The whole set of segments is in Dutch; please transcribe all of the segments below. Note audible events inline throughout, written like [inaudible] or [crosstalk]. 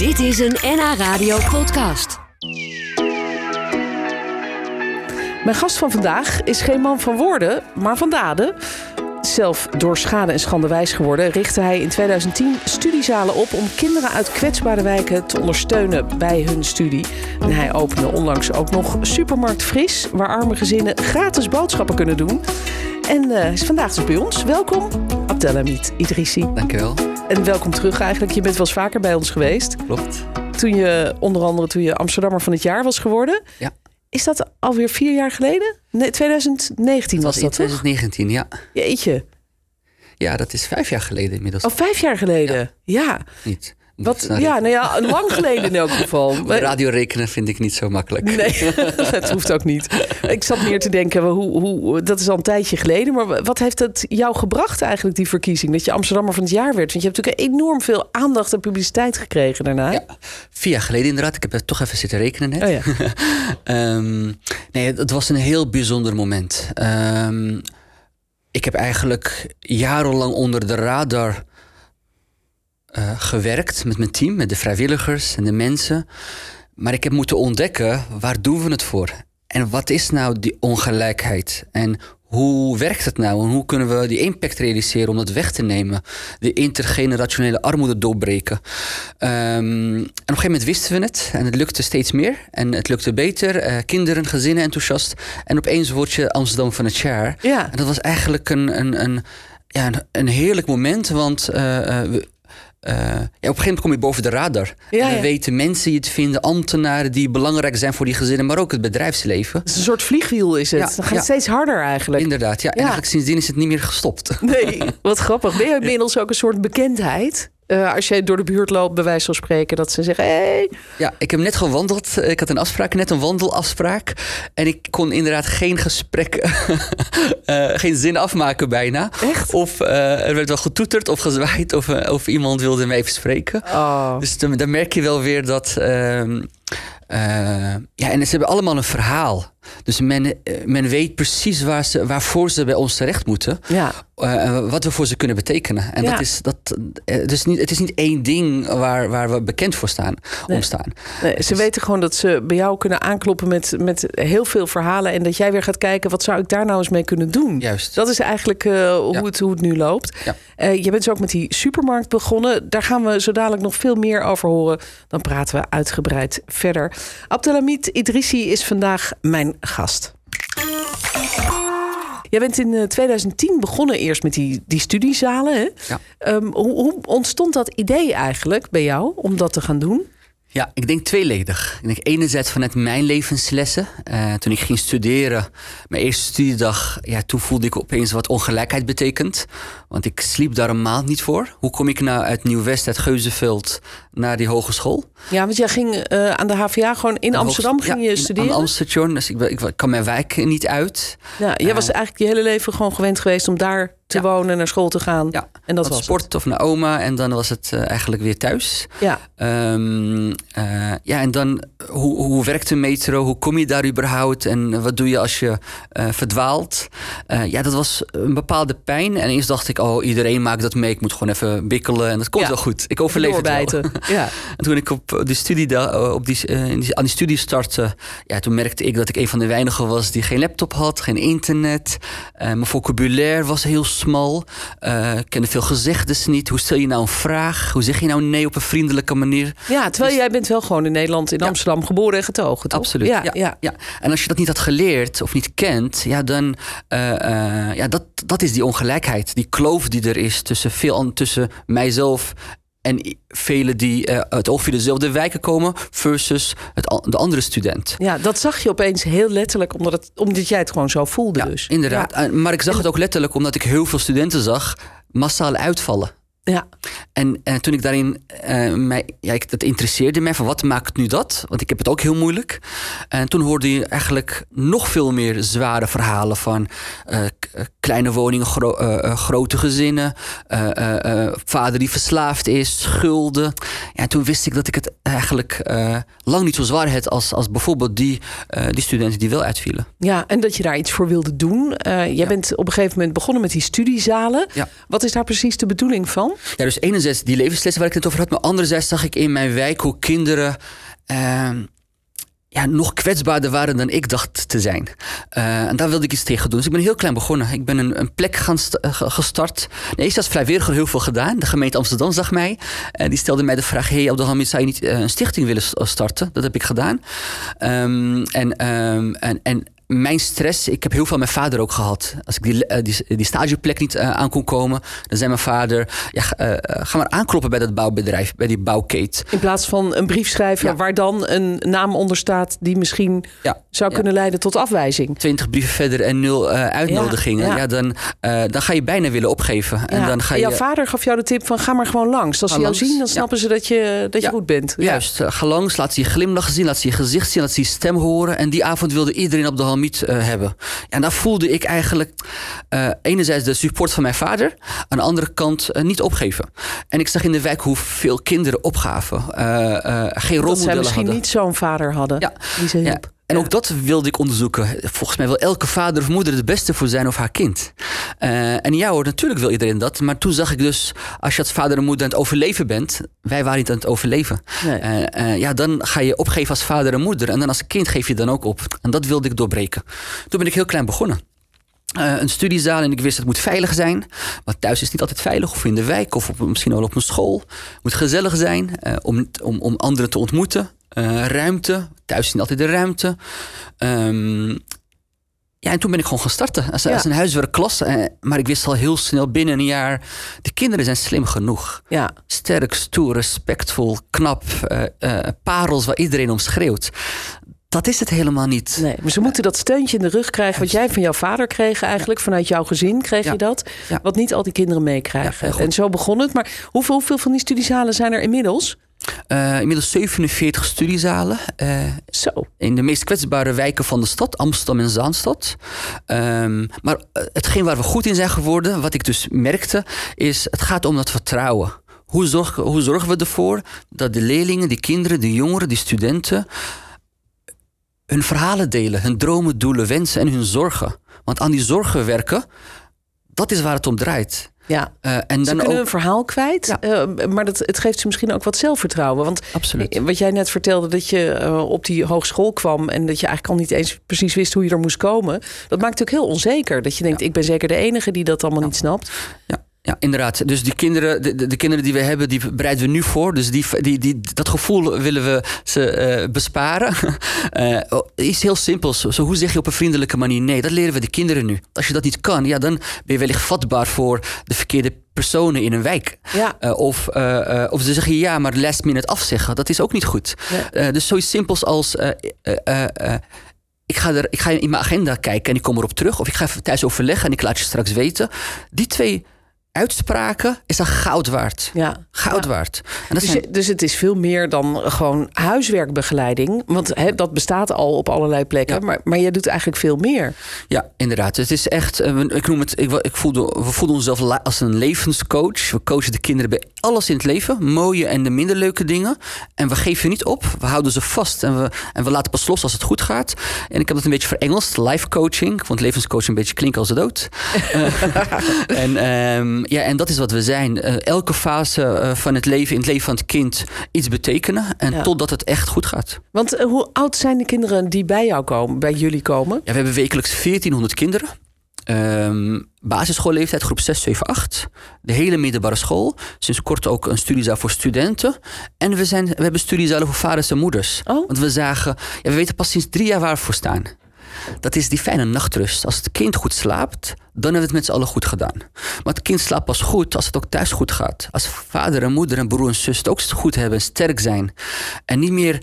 Dit is een NH Radio podcast. Mijn gast van vandaag is geen man van woorden, maar van daden. Zelf door schade en schande wijs geworden, richtte hij in 2010 studiezalen op om kinderen uit kwetsbare wijken te ondersteunen bij hun studie. En hij opende onlangs ook nog Supermarkt Fris, waar arme gezinnen gratis boodschappen kunnen doen. En eh, is vandaag dus bij ons. Welkom, Abdelhamid Idrissi. Dankjewel. En welkom terug eigenlijk. Je bent wel eens vaker bij ons geweest. Klopt. Toen je, onder andere toen je Amsterdammer van het jaar was geworden. Ja. Is dat alweer vier jaar geleden? Nee, 2019 Het was, was dat in toch? 2019, ja. Jeetje. Ja, dat is vijf jaar geleden inmiddels. Oh, vijf jaar geleden. Ja. Niet. Wat, ja, nou ja, lang geleden in elk geval. [laughs] Radio rekenen vind ik niet zo makkelijk. Nee, [laughs] [laughs] dat hoeft ook niet. Ik zat meer te denken, hoe, hoe, dat is al een tijdje geleden. Maar wat heeft het jou gebracht eigenlijk, die verkiezing? Dat je Amsterdammer van het jaar werd? Want je hebt natuurlijk enorm veel aandacht en publiciteit gekregen daarna. Ja, vier jaar geleden inderdaad. Ik heb er toch even zitten rekenen net. Oh ja. Ehm, nee, het was een heel bijzonder moment. Ehm, ik heb eigenlijk jarenlang onder de radar eh, gewerkt met mijn team, met de vrijwilligers en de mensen. Maar ik heb moeten ontdekken, waar doen we het voor? En wat is nou die ongelijkheid? En hoe werkt het nou? En hoe kunnen we die impact realiseren om dat weg te nemen? De intergenerationele armoede doorbreken. Ehm, en op een gegeven moment wisten we het. En het lukte steeds meer. En het lukte beter. Eh, kinderen, gezinnen enthousiast. En opeens word je Amsterdam van het jaar. Ja. En dat was eigenlijk een, een, een, ja, een, een heerlijk moment. Want eh, we- eh, ja, op een gegeven moment kom je boven de radar. Ja, en ja. weten mensen je te vinden, ambtenaren die belangrijk zijn voor die gezinnen, maar ook het bedrijfsleven. Het is een soort vliegwiel is het. Dan gaat het steeds harder eigenlijk. Inderdaad, ja. En eigenlijk sindsdien is het niet meer gestopt. Nee, wat grappig. Ben je inmiddels ook een soort bekendheid? Eh, als jij door de buurt loopt, bij wijze van spreken, dat ze zeggen: hey, Ja, ik heb net gewandeld. Ik had een afspraak, net een wandelafspraak. En ik kon inderdaad geen gesprek, [laughs] eh, geen zin afmaken bijna. Echt? Of eh, er werd wel getoeterd of gezwaaid of, of iemand wilde me even spreken. Oh. Dus dan, dan merk je wel weer dat. ehm, eh, ja, en ze hebben allemaal een verhaal. Dus men, men weet precies waar ze, waarvoor ze bij ons terecht moeten. Ja, eh, en wat we voor ze kunnen betekenen. En Ja. dat is, dat, eh, dus niet, het is niet één ding waar, waar we bekend voor staan, Nee. om staan. nee, ze weten gewoon dat ze bij jou kunnen aankloppen met, met heel veel verhalen. En dat jij weer gaat kijken: wat zou ik daar nou eens mee kunnen doen? Juist. Dat is eigenlijk eh, hoe, Ja. het, hoe het nu loopt. Ja. Eh, je bent zo ook met die supermarkt begonnen. Daar gaan we zo dadelijk nog veel meer over horen. Dan praten we uitgebreid verder. Abdelhamid Idrissi is vandaag mijn gast. Jij bent in eh, 2010 begonnen eerst met die, die studiezalen. Hè? Ja. Ehm, hoe, hoe ontstond dat idee eigenlijk bij jou om dat te gaan doen? Ja, ik denk tweeledig. Ik denk enerzijds vanuit mijn levenslessen. Eh, toen ik ging studeren, mijn eerste studiedag, ja, toen voelde ik opeens wat ongelijkheid betekent. Want ik sliep daar een maand niet voor. Hoe kom ik nou uit Nieuw-West, uit Geuzenveld, naar die hogeschool? Ja, want jij ging eh, aan de HVA gewoon in Amsterdam Hoogst- ging ja, je in- studeren. De Amsterdam, dus ik, ik, ik kan mijn wijk niet uit. ja, jij was eigenlijk je hele leven gewoon gewend geweest om daar te Ja. wonen, naar school te gaan. Ja, en dat Wat was sport of naar oma en dan was het eh, eigenlijk weer thuis. Ja. Ehm, eh, ja, en dan hoe, hoe werkt de metro? Hoe kom je daar überhaupt? En wat doe je als je eh, verdwaalt? Eh, ja, dat was een bepaalde pijn. En eerst dacht ik, oh, iedereen maakt dat mee. Ik moet gewoon even bikkelen en dat komt Ja. wel goed. Ik overleef het wel. [laughs] Ja. En toen ik op de studie, da- eh, op die, eh, die- aan die studie startte, ja, toen merkte ik dat ik een van de weinigen was die geen laptop had, geen internet. Eh, mijn vocabulaire was heel smal. Eh, ik kende veel gezegdes niet. Hoe stel je nou een vraag? Hoe zeg je nou nee op een vriendelijke manier? ja, terwijl jij bent wel gewoon in Nederland, in Ja. Amsterdam geboren en getogen, toch? Absoluut. Ja, Ja, ja. En als je dat niet had geleerd of niet kent, ja, dan eh, eh, ja, dat, dat is die ongelijkheid. Die kloof die er is tussen, veel, tussen mijzelf en velen die eh, uit ongeveer dezelfde wijken komen, versus het, de andere student. Ja, dat zag je opeens heel letterlijk, omdat, het, omdat jij het gewoon zo voelde Ja, dus. inderdaad. Ja. Maar ik zag het ook letterlijk omdat ik heel veel studenten zag massaal uitvallen. Ja. En, en toen ik daarin, eh, mij, ja, ik, dat interesseerde mij van wat maakt nu dat? Want ik heb het ook heel moeilijk. En toen hoorde je eigenlijk nog veel meer zware verhalen van eh, kleine woningen, gro eh, eh, grote gezinnen, eh, vader die verslaafd is, schulden. Ja, toen wist ik dat ik het eigenlijk lang niet zo zwaar had als, als bijvoorbeeld die, die studenten die wel uitvielen. Ja, en dat je daar iets voor wilde doen. Jij Ja. bent op een gegeven moment begonnen met die studiezalen. Ja. Wat is daar precies de bedoeling van? Ja, dus enerzijds die levenslessen waar ik het over had, maar anderzijds zag ik in mijn wijk hoe kinderen ehm, ja, nog kwetsbaarder waren dan ik dacht te zijn. Eh, en daar wilde ik iets tegen doen. Dus ik ben heel klein begonnen. Ik ben een, een plek gaan eh, ge- gestart. Nee, ik als vrijwilliger heel veel gedaan. De gemeente Amsterdam zag mij. En die stelde mij de vraag: Hey, Abdelhamid, zou je niet eh, een stichting willen starten? Dat heb ik gedaan. Ehm, en, ehm, en, en mijn stress, ik heb heel veel mijn vader ook gehad. Als ik die, eh, die, die stageplek niet eh, aan kon komen, dan zei mijn vader: ja, ga- eh, ga maar aankloppen bij dat bouwbedrijf, bij die bouwkeet. In plaats van een brief schrijven Ja. waar dan een naam onder staat die misschien Ja, zou kunnen leiden tot afwijzing. 20 brieven verder en nul uitnodigingen. Ja, dan, dan ga je bijna willen opgeven. En dan ga je. jouw vader gaf jou de tip van ga maar gewoon langs. Als ze jou zien, dan snappen ze dat je, dat je goed bent. Juist, ga langs, laat ze je glimlach zien, laat ze je gezicht zien, laat ze je stem horen. En die avond wilde iedereen op de Halmiet eh, hebben. En daar voelde ik eigenlijk eh, enerzijds de support van mijn vader, aan de andere kant eh, niet opgeven. En ik zag in de wijk hoeveel kinderen opgaven, eh, eh, geen Dat zij rolmodellen misschien hadden. niet zo'n vader hadden Ja. die ze Ja, hielp. En ook dat wilde ik onderzoeken. Volgens mij wil elke vader of moeder het beste voor zijn of haar kind. Eh, en ja hoor, natuurlijk wil iedereen dat. Maar toen zag ik dus, als je als vader en moeder aan het overleven bent... wij waren niet aan het overleven. Nee. Eh, eh, ja, dan ga je opgeven als vader en moeder. En dan als kind geef je dan ook op. En dat wilde ik doorbreken. Toen ben ik heel klein begonnen. Een studiezaal en ik wist het moet veilig zijn. Want thuis is niet altijd veilig. Of in de wijk of op, misschien wel op een school. Het moet gezellig zijn om, om, om anderen te ontmoeten. Eh, ruimte. Thuis is niet altijd de ruimte. Ehm, ja, en toen ben ik gewoon gaan starten. Als, Ja. als een huiswerkklas. Eh, maar ik wist al heel snel binnen een jaar... de kinderen zijn slim genoeg. Ja. Sterk, stoer, respectvol, knap. eh, parels waar iedereen om schreeuwt. Dat is het helemaal niet. Nee, maar ze moeten dat steuntje in de rug krijgen. Wat jij van jouw vader kreeg eigenlijk. Vanuit jouw gezin kreeg Ja. je dat. Wat niet al die kinderen meekrijgen. en zo begon het. Maar hoeveel, hoeveel van die studiezalen zijn er inmiddels? Eh, inmiddels 47 studiezalen. eh, Zo. in de meest kwetsbare wijken van de stad, Amsterdam en Zaanstad. Ehm, maar eh, hetgeen waar we goed in zijn geworden, wat ik dus merkte, is het gaat om dat vertrouwen. Hoe zorgen, hoe zorgen we ervoor dat de leerlingen, die kinderen, de jongeren, die studenten hun verhalen delen, hun dromen, doelen, wensen en hun zorgen. Want aan die zorgen werken, dat is waar het om draait. Ja. Eh, en Ze dan kunnen ook, een verhaal kwijt. Ja. eh, maar dat, het geeft ze misschien ook wat zelfvertrouwen. Want Absoluut. wat jij net vertelde, dat je eh, op die hogeschool kwam... en dat je eigenlijk al niet eens precies wist hoe je er moest komen. Dat maakt ook heel onzeker. Dat je denkt, ik ben zeker de enige die dat allemaal niet snapt. Ja, ja, inderdaad. Dus die kinderen, de, de, de kinderen die we hebben, die bereiden we nu voor. Dus die, die, die, dat gevoel willen we ze eh, besparen. [laughs] Eh, oh, iets heel simpels. Zo, hoe zeg je op een vriendelijke manier nee? Dat leren we de kinderen nu. Als je dat niet kan, ja, dan ben je wellicht vatbaar voor de verkeerde personen in een wijk. Ja. Eh, of, of ze zeggen ja, maar last minute afzeggen. Dat is ook niet goed. Ja. Dus zoiets simpels als. ik ga, er, ik ga in mijn agenda kijken en ik kom erop terug. Of ik ga even thuis overleggen en ik laat je straks weten. Die twee uitspraken is dan goud waard. Ja. Goud Ja. waard. En dat Dus, zijn, dus het is veel meer dan gewoon huiswerkbegeleiding. Want dat bestaat al op allerlei plekken. Ja. Maar, maar je doet eigenlijk veel meer. ja, inderdaad. Het is echt, eh, ik noem het, ik, ik voelde, we voelden onszelf als een levenscoach. We coachen de kinderen bij alles in het leven. Mooie en de minder leuke dingen. En we geven niet op. We houden ze vast. En we, en we laten pas los als het goed gaat. En ik heb dat een beetje verengeld. Life coaching. Ik vond levenscoaching een beetje klinken als de dood. [laughs] Eh, [laughs] en, ehm, ja, en dat is wat we zijn. Eh, elke fase eh, van het leven, in het leven van het kind, iets betekenen. En Ja. totdat het echt goed gaat. Want eh, hoe oud zijn de kinderen die bij jou komen, bij jullie komen? Ja, we hebben wekelijks 1400 kinderen. Ehm basisschoolleeftijd, groep 6, 7, 8. De hele middelbare school. Sinds kort ook een studiezaal voor studenten. En we, zijn, we hebben studiezalen voor vaders en moeders. Oh. Want we zagen, ja, we weten pas sinds drie jaar waar we voor staan. Dat is die fijne nachtrust. Als het kind goed slaapt, dan hebben we het met z'n allen goed gedaan. Maar het kind slaapt pas goed als het ook thuis goed gaat. Als vader en moeder en broer en zus het ook goed hebben, sterk zijn. En niet meer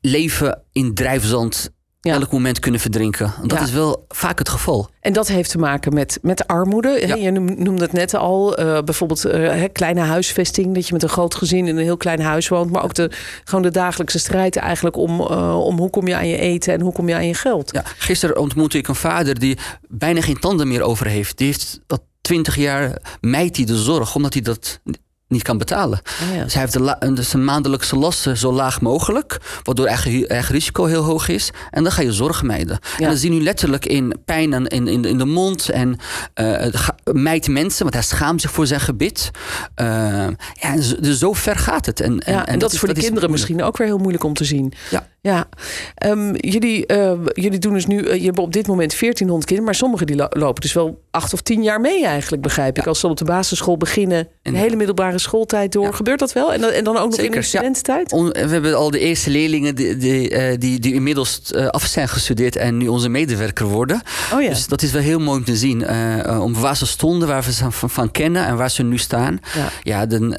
leven in drijfzand Ja. elk moment kunnen verdrinken. Dat Ja. is wel vaak het geval. En dat heeft te maken met, met armoede. Ja. Je noem- noemde het net al, eh, bijvoorbeeld eh, kleine huisvesting. Dat je met een groot gezin in een heel klein huis woont. Maar ook de, gewoon de dagelijkse strijd eigenlijk om, eh, om hoe kom je aan je eten en hoe kom je aan je geld. Ja, gisteren ontmoette ik een vader die bijna geen tanden meer over heeft. Die heeft al twintig jaar mijt hij de zorg omdat hij dat niet kan betalen. Ja. Dus hij heeft de zijn maandelijkse lasten zo laag mogelijk, waardoor eigen, eigen risico heel hoog is. En dan ga je zorg mijden. Ja. En dan zie je nu letterlijk in pijn aan- in, in, in de mond en mijt mensen, want hij schaamt zich voor zijn gebit. Eh, ja, en zo, dus zo ver gaat het. En, en, Ja, en, dat, is voor de dat kinderen misschien ook weer heel moeilijk om te zien. Ja. Ja. Ehm, jullie, eh, jullie doen dus nu, eh, je hebt op dit moment 1400 kinderen, maar sommigen die lo- lopen dus wel acht of tien jaar mee eigenlijk, begrijp ik. Ja. Als ze op de basisschool beginnen, de En- hele middelbare schooltijd door. Ja. Gebeurt dat wel? En dan, en dan ook nog in de ja. studententijd? On- we hebben al de eerste leerlingen die, die, eh, die, die inmiddels af zijn gestudeerd en nu onze medewerker worden. Oh ja. Dus dat is wel heel mooi om te zien. om waar ze stonden, waar we ze van, van kennen en waar ze nu staan. Ja. Ja, dan,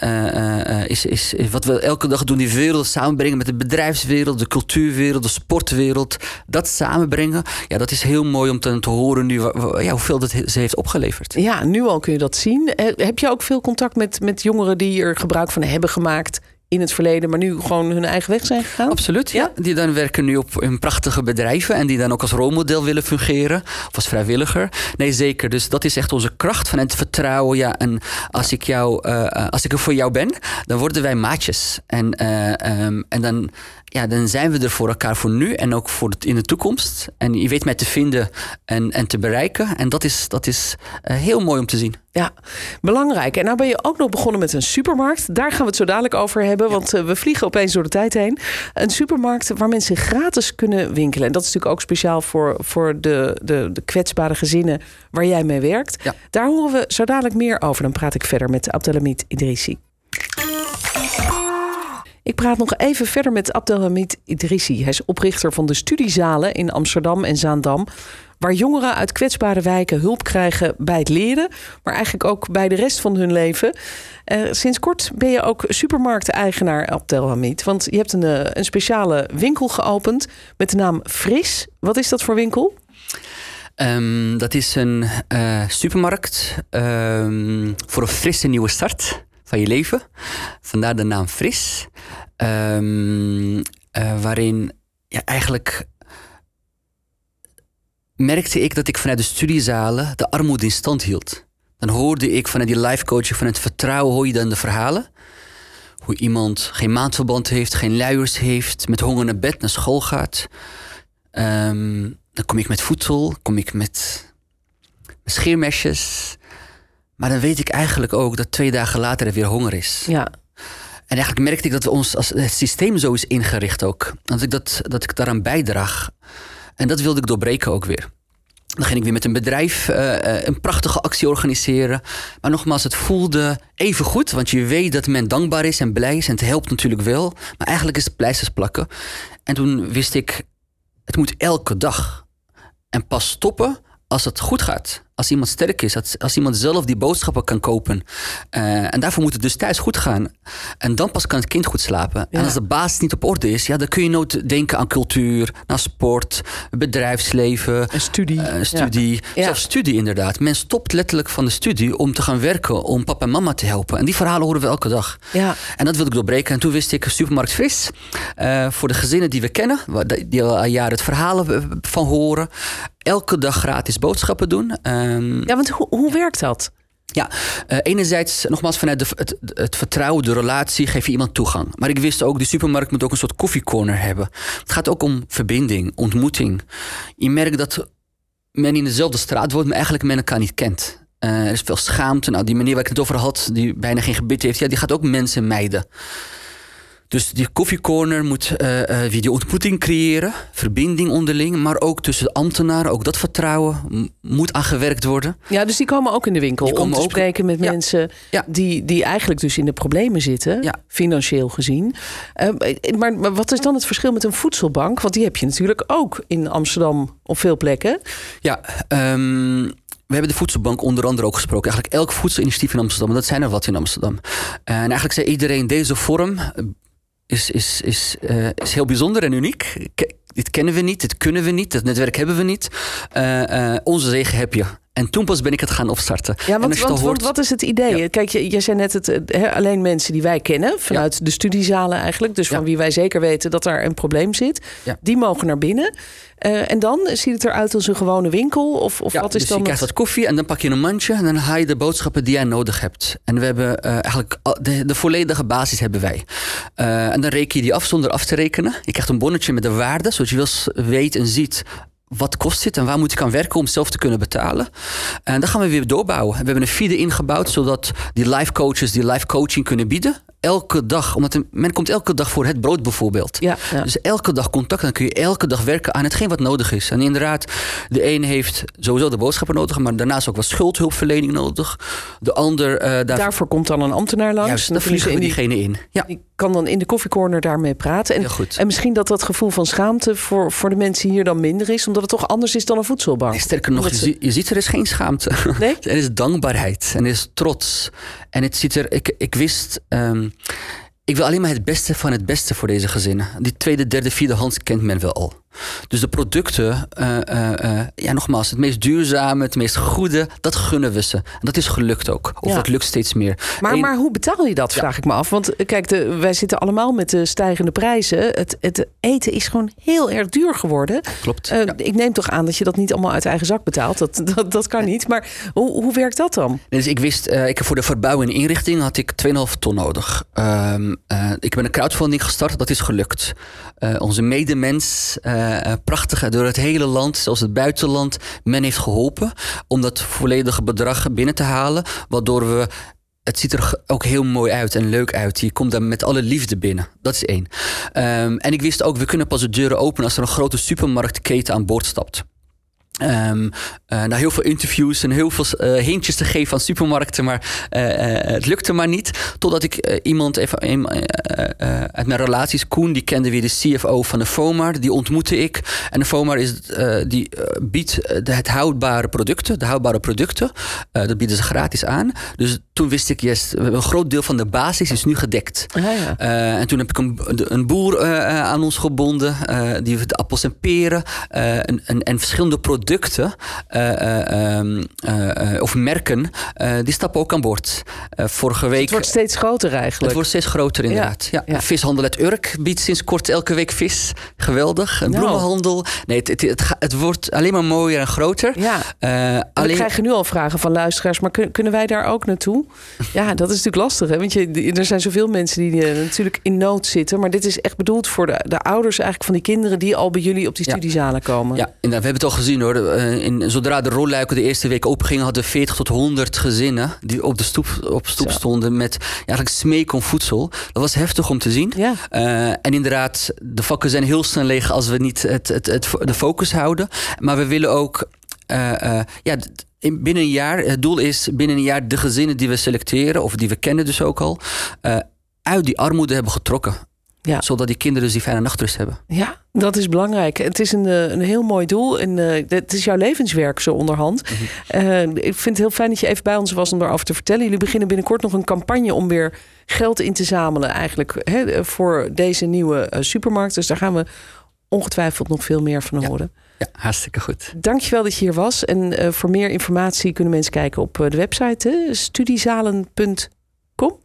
is, is, is wat we elke dag doen, die wereld samenbrengen met de bedrijfswereld, de cultuurwereld, de sportwereld. Dat samenbrengen, ja, dat is heel mooi om te, horen nu ja, hoeveel dat ze heeft opgeleverd. Ja, nu al kun je dat zien. Eh, Heb je ook veel contact met, met jongeren die er gebruik van hebben gemaakt in het verleden, maar nu gewoon hun eigen weg zijn gegaan? Absoluut, ja. Die dan werken nu op in prachtige bedrijven en die dan ook als rolmodel willen fungeren of als vrijwilliger. Nee, zeker. Dus dat is echt onze kracht van het vertrouwen. Ja, en als ik, jou, eh, eh, als ik er voor jou ben, dan worden wij maatjes. En, eh, ehm, en dan, ja, dan zijn we er voor elkaar voor nu en ook voor het, in de toekomst. En je weet mij te vinden en, en te bereiken. En dat is, dat is heel mooi om te zien. Ja, belangrijk. En nou ben je ook nog begonnen met een supermarkt. Daar gaan we het zo dadelijk over hebben, want eh, we vliegen opeens door de tijd heen. Een supermarkt waar mensen gratis kunnen winkelen. En dat is natuurlijk ook speciaal voor, voor de, de, de kwetsbare gezinnen waar jij mee werkt. Ja. Daar horen we zo dadelijk meer over. Dan praat ik verder met Abdelhamid Idrissi. Ik praat nog even verder met Abdelhamid Idrissi. Hij is oprichter van de studiezalen in Amsterdam en Zaandam. Waar jongeren uit kwetsbare wijken hulp krijgen bij het leren. Maar eigenlijk ook bij de rest van hun leven. Eh, sinds kort ben je ook supermarkteigenaar Abdelhamid. Want je hebt een, eh, een speciale winkel geopend met de naam Fris. Wat is dat voor winkel? Ehm, dat is een eh, supermarkt ehm, voor een frisse nieuwe start van je leven. Vandaar de naam Fris. Ehm, eh, waarin ja, eigenlijk merkte ik dat ik vanuit de studiezalen de armoede in stand hield. Dan hoorde ik vanuit die life coaching, vanuit het vertrouwen, hoor je dan de verhalen. Hoe iemand geen maandverband heeft, geen luiers heeft, met honger naar bed, naar school gaat. Ehm, dan kom ik met voedsel, kom ik met scheermesjes. Maar dan weet ik eigenlijk ook dat twee dagen later er weer honger is. Ja, En eigenlijk merkte ik dat we ons als het systeem zo is ingericht ook. Dat ik, dat, dat ik daaraan bijdraag. En dat wilde ik doorbreken ook weer. Dan ging ik weer met een bedrijf eh, eh, een prachtige actie organiseren. Maar nogmaals, het voelde even goed. Want je weet dat men dankbaar is en blij is. En het helpt natuurlijk wel. Maar eigenlijk is het pleisters plakken. En toen wist ik, het moet elke dag. En pas stoppen als het goed gaat. Als iemand sterk is, als, als iemand zelf die boodschappen kan kopen. Eh, en daarvoor moet het dus thuis goed gaan. En dan pas kan het kind goed slapen. Ja. En als de basis niet op orde is, ja, dan kun je nooit denken aan cultuur, naar sport, bedrijfsleven. een studie. eh, studie, Ja. zelfs studie inderdaad. Men stopt letterlijk van de studie om te gaan werken, om papa en mama te helpen. En die verhalen horen we elke dag. Ja. En dat wilde ik doorbreken. En toen wist ik, supermarkt fris. eh, voor de gezinnen die we kennen, die al jaren het verhalen van horen. Elke dag gratis boodschappen doen. Ehm, ja, want hoe, hoe werkt dat? ja, eh, enerzijds nogmaals vanuit de, het, het vertrouwen, de relatie, geef je iemand toegang. Maar ik wist ook, de supermarkt moet ook een soort koffiecorner hebben. Het gaat ook om verbinding, ontmoeting. Je merkt dat men in dezelfde straat woont, maar eigenlijk men elkaar niet kent. Eh, er is veel schaamte. Nou, die meneer waar ik het over had, die bijna geen gebit heeft, ja, die gaat ook mensen mijden. Dus die koffiecorner moet eh, eh, weer die ontmoeting creëren, verbinding onderling, maar ook tussen ambtenaren, ook dat vertrouwen moet aangewerkt worden. Ja, dus die komen ook in de winkel Die om te ook- spreken met Ja. mensen Ja. Die, die eigenlijk dus in de problemen zitten, Ja. financieel gezien. Eh, maar, maar wat is dan het verschil met een voedselbank? Want die heb je natuurlijk ook in Amsterdam op veel plekken. Ja, ehm, we hebben de voedselbank onder andere ook gesproken. Eigenlijk elk voedselinitiatief in Amsterdam, dat zijn er wat in Amsterdam. En eigenlijk zei iedereen, deze vorm is, is, is, eh, is heel bijzonder en uniek. Dit kennen we niet, dit kunnen we niet, dat netwerk hebben we niet. Uh, onze zegen heb je. En toen pas ben ik het gaan opstarten. Ja, want, want, hoort... wat is het idee? Kijk, je, je zei net het, alleen mensen die wij kennen, vanuit de studiezalen eigenlijk, dus van wie wij zeker weten dat daar een probleem zit, die mogen naar binnen. Uh, en dan ziet het eruit als een gewone winkel? Of, of wat is dus dan je krijgt wat koffie en dan pak je een mandje en dan haal je de boodschappen die jij nodig hebt. En we hebben uh, eigenlijk de, de, volledige basis hebben wij. Uh, en dan reken je die af zonder af te rekenen. Je krijgt een bonnetje met de waarde, zodat je wel weet en ziet wat kost dit en waar moet ik aan werken om zelf te kunnen betalen. En dan gaan we weer doorbouwen. We hebben een feeder ingebouwd zodat die live coaches die live coaching kunnen bieden elke dag, omdat men komt elke dag voor het brood bijvoorbeeld. Ja, Dus elke dag contact, dan kun je elke dag werken aan hetgeen wat nodig is. En inderdaad, de een heeft sowieso de boodschappen nodig, maar daarnaast ook wat schuldhulpverlening nodig. De ander. Uh, Daarvoor komt dan een ambtenaar langs. Juist, dan vliegen we diegene in. Ja. Die kan dan in de koffiecorner daarmee praten. En, en misschien dat dat gevoel van schaamte voor, voor de mensen hier dan minder is, omdat het toch anders is dan een voedselbank. sterker nog, je, je, ziet er is geen schaamte. Nee? [laughs] er is dankbaarheid en er is trots. En het ziet er, ik, ik wist. Um, ik wil alleen maar het beste van het beste voor deze gezinnen. Die tweede, derde, vierde hand kent men wel al. Dus de producten, uh, uh, ja, nogmaals, het meest duurzame, het meest goede, dat gunnen we ze. En dat is gelukt ook. Of dat lukt steeds meer. Maar, maar hoe betaal je dat, vraag ik me af. Want kijk, de, wij zitten allemaal met de stijgende prijzen. Het, het eten is gewoon heel erg duur geworden. Klopt. Ik neem toch aan dat je dat niet allemaal uit eigen zak betaalt. Dat, [laughs] dat, dat kan niet. Maar hoe, hoe werkt dat dan? Dus ik wist, ik heb voor de verbouwing en inrichting had ik 2,5 ton nodig. Um, ik ben een crowdfunding gestart, dat is gelukt. Onze medemens uh, prachtig door het hele land, zelfs het buitenland, men heeft geholpen om dat volledige bedrag binnen te halen. Waardoor we het ziet er ook heel mooi uit en leuk uit. Je komt daar met alle liefde binnen. Dat is één. Um, en ik wist ook, we kunnen pas de deuren openen als er een grote supermarktketen aan boord stapt. Um, uh, na heel veel interviews en heel veel uh, hintjes te geven aan supermarkten, maar uh, het lukte maar niet. Totdat ik iemand even uit mijn relaties, Koen, die kende weer de CFO van de FOMAR, die ontmoette ik. En de FOMAR is, die biedt het houdbare producten, de houdbare producten, dat bieden ze gratis aan. Dus toen wist ik, yes, een groot deel van de basis is nu gedekt. Ah, ja. en toen heb ik een, een boer aan ons gebonden, die de appels en peren en, en, en verschillende producten producten uh, uh, of merken, die stappen ook aan boord. vorige week. Het wordt steeds groter eigenlijk. Het wordt steeds groter inderdaad. Ja, ja. Vishandel het Urk biedt sinds kort elke week vis. Geweldig. Een nou. bloemenhandel. Nee, het, het, het, het, wordt alleen maar mooier en groter. Ja. alleen... We krijgen nu al vragen van luisteraars, maar kunnen wij daar ook naartoe? [laughs] Ja, dat is natuurlijk lastig. Hè? Want je, er zijn zoveel mensen die natuurlijk in nood zitten. Maar dit is echt bedoeld voor de, de ouders eigenlijk van die kinderen die al bij jullie op die studiezalen komen. Ja, we hebben het al gezien hoor. Eh, in, zodra de rolluiken de eerste week opengingen, hadden we 40 tot 100 gezinnen die op de stoep, op stoep stonden met ja, eigenlijk smeek om voedsel. Dat was heftig om te zien. Ja. Uh, en inderdaad, de vakken zijn heel snel leeg als we niet het, het, het, de focus houden. Maar we willen ook. Uh, ja, in, binnen een jaar, het doel is binnen een jaar de gezinnen die we selecteren, of die we kennen dus ook al, uit die armoede hebben getrokken. Ja. Zodat die kinderen dus die fijne nachtrust hebben. Ja, dat is belangrijk. Het is een, eh, een heel mooi doel. En uh, het is jouw levenswerk zo onderhand. Mhm. Uh, ik vind het heel fijn dat je even bij ons was om daarover te vertellen. Jullie beginnen binnenkort nog een campagne om weer geld in te zamelen. Eigenlijk hè, voor deze nieuwe supermarkt. Dus daar gaan we ongetwijfeld nog veel meer van horen. Ja, hartstikke goed. Dankjewel dat je hier was. En voor meer informatie kunnen mensen kijken op de website studiezalen.nl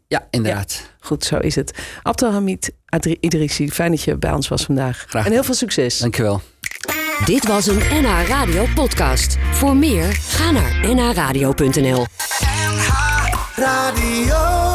ja, inderdaad. goed, zo is het. Abdelhamid Idrissi, fijn dat je bij ons was vandaag. Graag. En heel veel succes. Dankjewel. Dit was een NH Radio podcast. Voor meer, ga naar nhradio.nl NH Radio